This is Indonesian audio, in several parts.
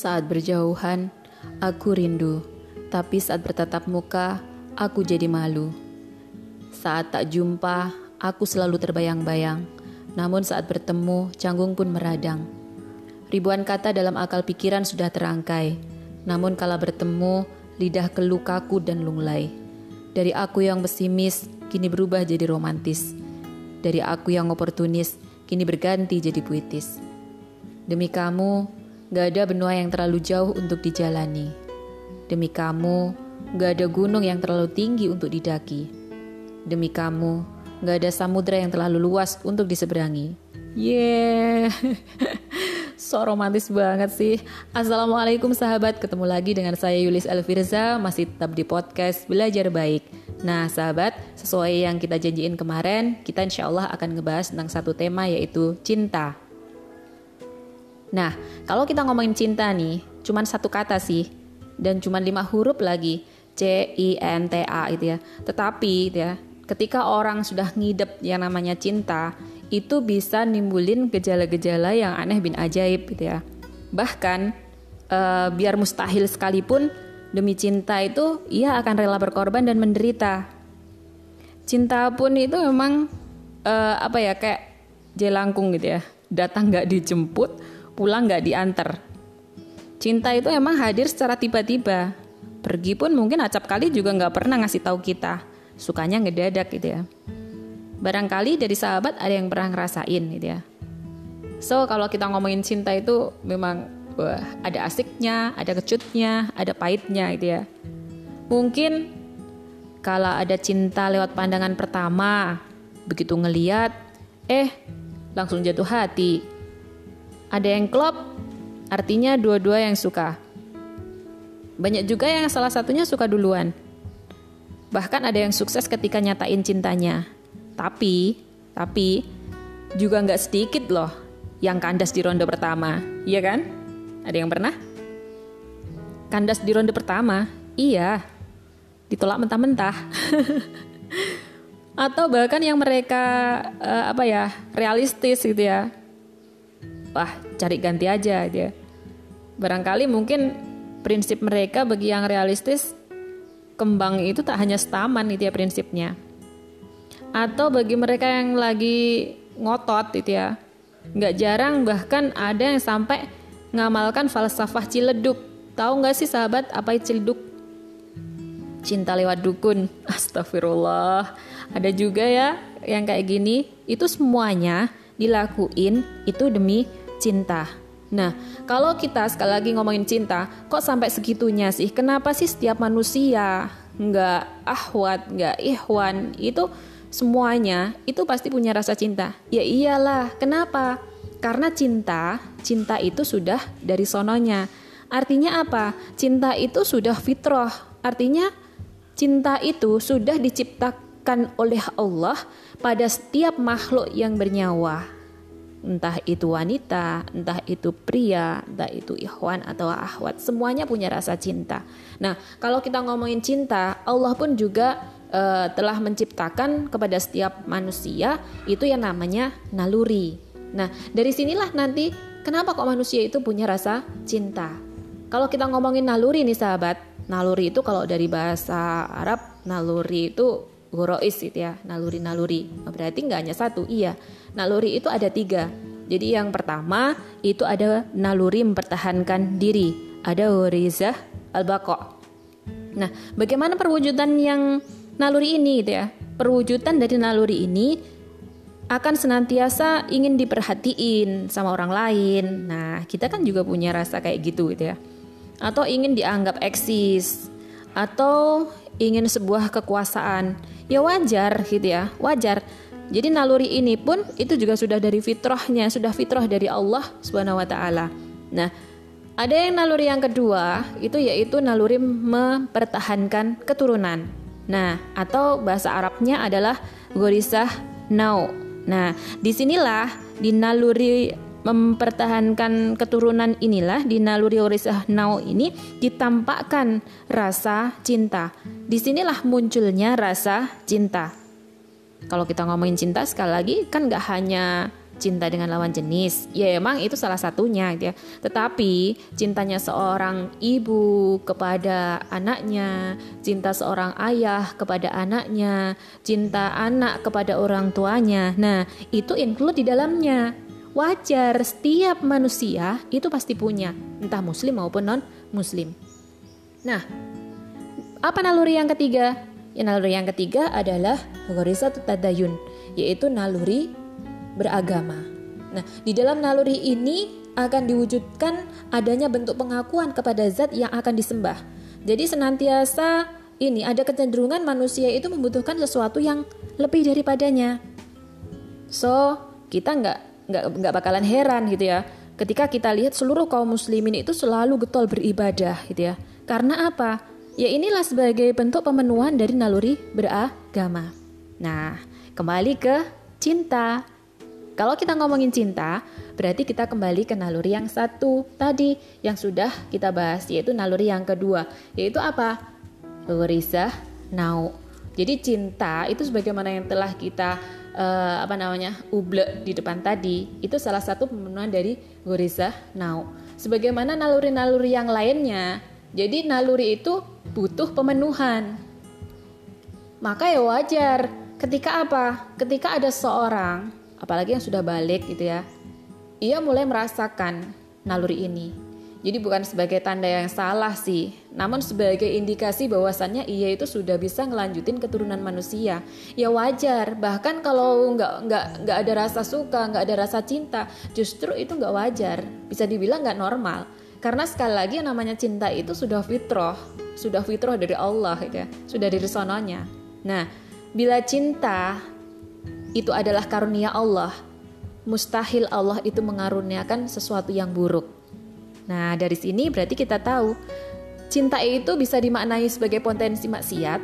Saat berjauhan, aku rindu, tapi saat bertatap muka, aku jadi malu. Saat tak jumpa, aku selalu terbayang-bayang, namun saat bertemu, canggung pun meradang. Ribuan kata dalam akal pikiran sudah terangkai, namun kala bertemu, lidah keluh kaku dan lunglai. Dari aku yang pesimis, kini berubah jadi romantis. Dari aku yang oportunis, kini berganti jadi puitis. Demi kamu, Gak ada benua yang terlalu jauh untuk dijalani. Demi kamu, gak ada gunung yang terlalu tinggi untuk didaki. Demi kamu, gak ada samudera yang terlalu luas untuk diseberangi. Yeah, so romantis banget sih. Assalamualaikum sahabat, ketemu lagi dengan saya Yulis Elvirza, masih tetap di podcast Belajar Baik. Nah sahabat, sesuai yang kita janjiin kemarin, kita insya Allah akan ngebahas tentang satu tema yaitu cinta. Nah, kalau kita ngomongin cinta nih, cuman satu kata sih, dan cuman lima huruf lagi, C I N T A itu ya. Tetapi ya, ketika orang sudah ngidep yang namanya cinta, itu bisa nimbulin gejala-gejala yang aneh bin ajaib gitu ya. Bahkan uh, biar mustahil sekalipun demi cinta itu ia akan rela berkorban dan menderita. Cinta pun itu memang uh, apa ya kayak jelangkung gitu ya, datang nggak dijemput, pulang nggak diantar. Cinta itu emang hadir secara tiba-tiba. Pergi pun mungkin acap kali juga nggak pernah ngasih tahu kita. Sukanya ngedadak gitu ya. Barangkali dari sahabat ada yang pernah ngerasain gitu ya. So kalau kita ngomongin cinta itu memang wah, ada asiknya, ada kecutnya, ada pahitnya gitu ya. Mungkin kalau ada cinta lewat pandangan pertama, begitu ngeliat, eh langsung jatuh hati ada yang klop, artinya dua-dua yang suka. Banyak juga yang salah satunya suka duluan. Bahkan ada yang sukses ketika nyatain cintanya. Tapi, tapi juga nggak sedikit loh yang kandas di ronde pertama, iya kan? Ada yang pernah? Kandas di ronde pertama, iya. Ditolak mentah-mentah. Atau bahkan yang mereka uh, apa ya realistis gitu ya wah cari ganti aja dia. Barangkali mungkin prinsip mereka bagi yang realistis kembang itu tak hanya setaman itu ya prinsipnya. Atau bagi mereka yang lagi ngotot itu ya nggak jarang bahkan ada yang sampai ngamalkan falsafah ciledug. Tahu nggak sih sahabat apa itu ciledug? Cinta lewat dukun. Astagfirullah. Ada juga ya yang kayak gini. Itu semuanya dilakuin itu demi cinta. Nah, kalau kita sekali lagi ngomongin cinta, kok sampai segitunya sih? Kenapa sih setiap manusia nggak ahwat, nggak ihwan itu semuanya itu pasti punya rasa cinta? Ya iyalah, kenapa? Karena cinta, cinta itu sudah dari sononya. Artinya apa? Cinta itu sudah fitrah. Artinya cinta itu sudah diciptakan oleh Allah pada setiap makhluk yang bernyawa entah itu wanita, entah itu pria, entah itu ikhwan atau ahwat, semuanya punya rasa cinta. Nah, kalau kita ngomongin cinta, Allah pun juga uh, telah menciptakan kepada setiap manusia itu yang namanya naluri. Nah, dari sinilah nanti kenapa kok manusia itu punya rasa cinta. Kalau kita ngomongin naluri nih sahabat, naluri itu kalau dari bahasa Arab naluri itu gorois gitu ya, naluri-naluri. Berarti nggak hanya satu, iya Naluri itu ada tiga. Jadi yang pertama itu ada naluri mempertahankan diri. Ada warizah al-baqa. Nah, bagaimana perwujudan yang naluri ini gitu ya? Perwujudan dari naluri ini akan senantiasa ingin diperhatiin sama orang lain. Nah, kita kan juga punya rasa kayak gitu gitu ya. Atau ingin dianggap eksis atau ingin sebuah kekuasaan. Ya wajar gitu ya, wajar. Jadi naluri ini pun itu juga sudah dari fitrahnya, sudah fitrah dari Allah Subhanahu wa taala. Nah, ada yang naluri yang kedua itu yaitu naluri mempertahankan keturunan. Nah, atau bahasa Arabnya adalah gorisah nau. Nah, di sinilah di naluri mempertahankan keturunan inilah di naluri gorisah nau ini ditampakkan rasa cinta. Di sinilah munculnya rasa cinta kalau kita ngomongin cinta sekali lagi kan nggak hanya cinta dengan lawan jenis. Ya emang itu salah satunya gitu ya. Tetapi cintanya seorang ibu kepada anaknya, cinta seorang ayah kepada anaknya, cinta anak kepada orang tuanya. Nah, itu include di dalamnya. Wajar setiap manusia itu pasti punya, entah muslim maupun non muslim. Nah, apa naluri yang ketiga? Ya, naluri yang ketiga adalah ghorisatut tadayun, yaitu naluri beragama. Nah, di dalam naluri ini akan diwujudkan adanya bentuk pengakuan kepada zat yang akan disembah. Jadi senantiasa ini ada kecenderungan manusia itu membutuhkan sesuatu yang lebih daripadanya. So, kita nggak nggak nggak bakalan heran gitu ya ketika kita lihat seluruh kaum muslimin itu selalu getol beribadah gitu ya. Karena apa? Ya inilah sebagai bentuk pemenuhan dari naluri beragama. Nah, kembali ke cinta. Kalau kita ngomongin cinta, berarti kita kembali ke naluri yang satu tadi yang sudah kita bahas yaitu naluri yang kedua, yaitu apa? Gharizah nau. Jadi cinta itu sebagaimana yang telah kita uh, apa namanya? uble di depan tadi, itu salah satu pemenuhan dari gharizah nau. Sebagaimana naluri-naluri yang lainnya, jadi naluri itu butuh pemenuhan. Maka ya wajar ketika apa? Ketika ada seorang apalagi yang sudah balik gitu ya, ia mulai merasakan naluri ini. Jadi bukan sebagai tanda yang salah sih, namun sebagai indikasi bahwasannya ia itu sudah bisa ngelanjutin keturunan manusia. Ya wajar, bahkan kalau nggak nggak nggak ada rasa suka, nggak ada rasa cinta, justru itu nggak wajar. Bisa dibilang nggak normal. Karena sekali lagi yang namanya cinta itu sudah fitrah, sudah fitrah dari Allah gitu ya, sudah dari sononya. Nah, bila cinta itu adalah karunia Allah. Mustahil Allah itu mengaruniakan sesuatu yang buruk. Nah, dari sini berarti kita tahu cinta itu bisa dimaknai sebagai potensi maksiat,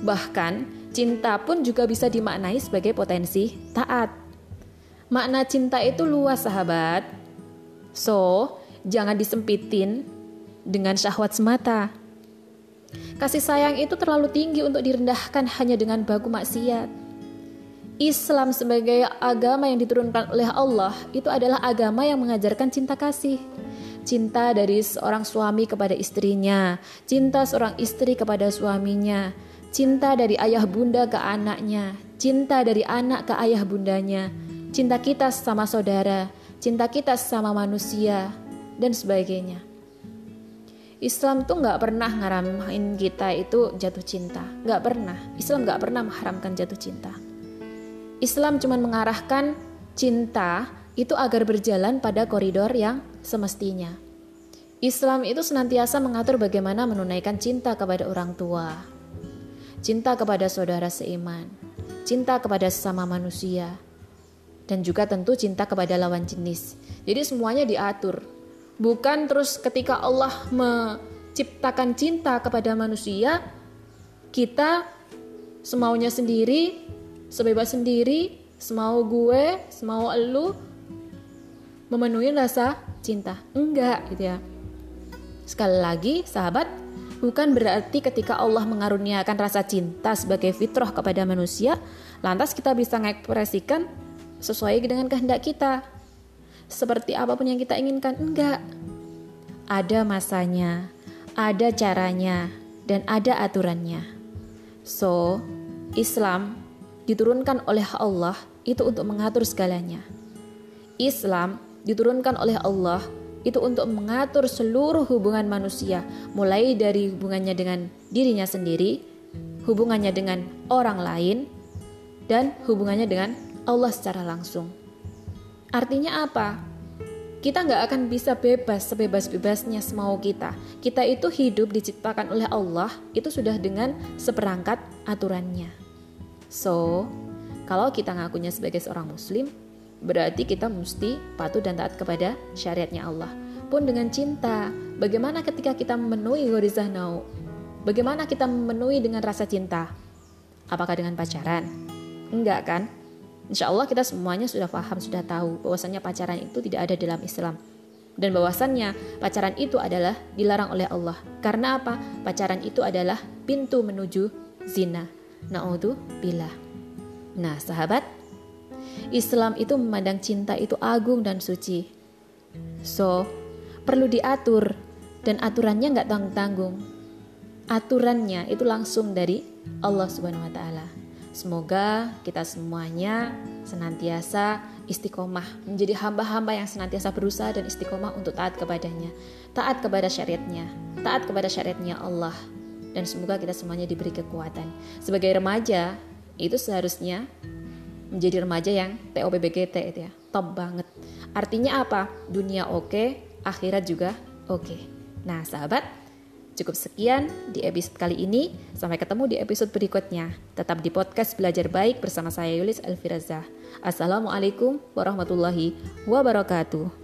bahkan cinta pun juga bisa dimaknai sebagai potensi taat. Makna cinta itu luas, sahabat. So, jangan disempitin dengan syahwat semata. Kasih sayang itu terlalu tinggi untuk direndahkan hanya dengan baku maksiat. Islam sebagai agama yang diturunkan oleh Allah itu adalah agama yang mengajarkan cinta kasih. Cinta dari seorang suami kepada istrinya, cinta seorang istri kepada suaminya, cinta dari ayah bunda ke anaknya, cinta dari anak ke ayah bundanya, cinta kita sama saudara, cinta kita sama manusia, dan sebagainya. Islam tuh nggak pernah ngaramin kita itu jatuh cinta, nggak pernah. Islam nggak pernah mengharamkan jatuh cinta. Islam cuma mengarahkan cinta itu agar berjalan pada koridor yang semestinya. Islam itu senantiasa mengatur bagaimana menunaikan cinta kepada orang tua, cinta kepada saudara seiman, cinta kepada sesama manusia, dan juga tentu cinta kepada lawan jenis. Jadi semuanya diatur. Bukan terus ketika Allah menciptakan cinta kepada manusia, kita semaunya sendiri sebebas sendiri, semau gue, semau elu memenuhi rasa cinta. Enggak gitu ya. Sekali lagi, sahabat, bukan berarti ketika Allah mengaruniakan rasa cinta sebagai fitrah kepada manusia, lantas kita bisa mengekspresikan sesuai dengan kehendak kita. Seperti apa pun yang kita inginkan, enggak. Ada masanya, ada caranya, dan ada aturannya. So, Islam diturunkan oleh Allah itu untuk mengatur segalanya. Islam diturunkan oleh Allah itu untuk mengatur seluruh hubungan manusia, mulai dari hubungannya dengan dirinya sendiri, hubungannya dengan orang lain, dan hubungannya dengan Allah secara langsung. Artinya apa? Kita nggak akan bisa bebas sebebas-bebasnya semau kita. Kita itu hidup diciptakan oleh Allah itu sudah dengan seperangkat aturannya. So, kalau kita ngakunya sebagai seorang muslim, berarti kita mesti patuh dan taat kepada syariatnya Allah. Pun dengan cinta, bagaimana ketika kita memenuhi gorizah nau? Bagaimana kita memenuhi dengan rasa cinta? Apakah dengan pacaran? Enggak kan? Insya Allah kita semuanya sudah paham, sudah tahu bahwasannya pacaran itu tidak ada dalam Islam. Dan bahwasannya pacaran itu adalah dilarang oleh Allah. Karena apa? Pacaran itu adalah pintu menuju zina. Na'udhu billah. Nah, sahabat, Islam itu memandang cinta itu agung dan suci. So, perlu diatur dan aturannya nggak tanggung-tanggung. Aturannya itu langsung dari Allah Subhanahu wa taala. Semoga kita semuanya senantiasa istiqomah menjadi hamba-hamba yang senantiasa berusaha dan istiqomah untuk taat kepadanya, taat kepada syariatnya, taat kepada syariatnya Allah. Dan semoga kita semuanya diberi kekuatan. Sebagai remaja, itu seharusnya menjadi remaja yang TOPBGT itu ya, top banget. Artinya apa? Dunia oke, akhirat juga oke. Nah, sahabat, Cukup sekian di episode kali ini. Sampai ketemu di episode berikutnya. Tetap di podcast Belajar Baik bersama saya Yulis Elvirazah. Assalamualaikum warahmatullahi wabarakatuh.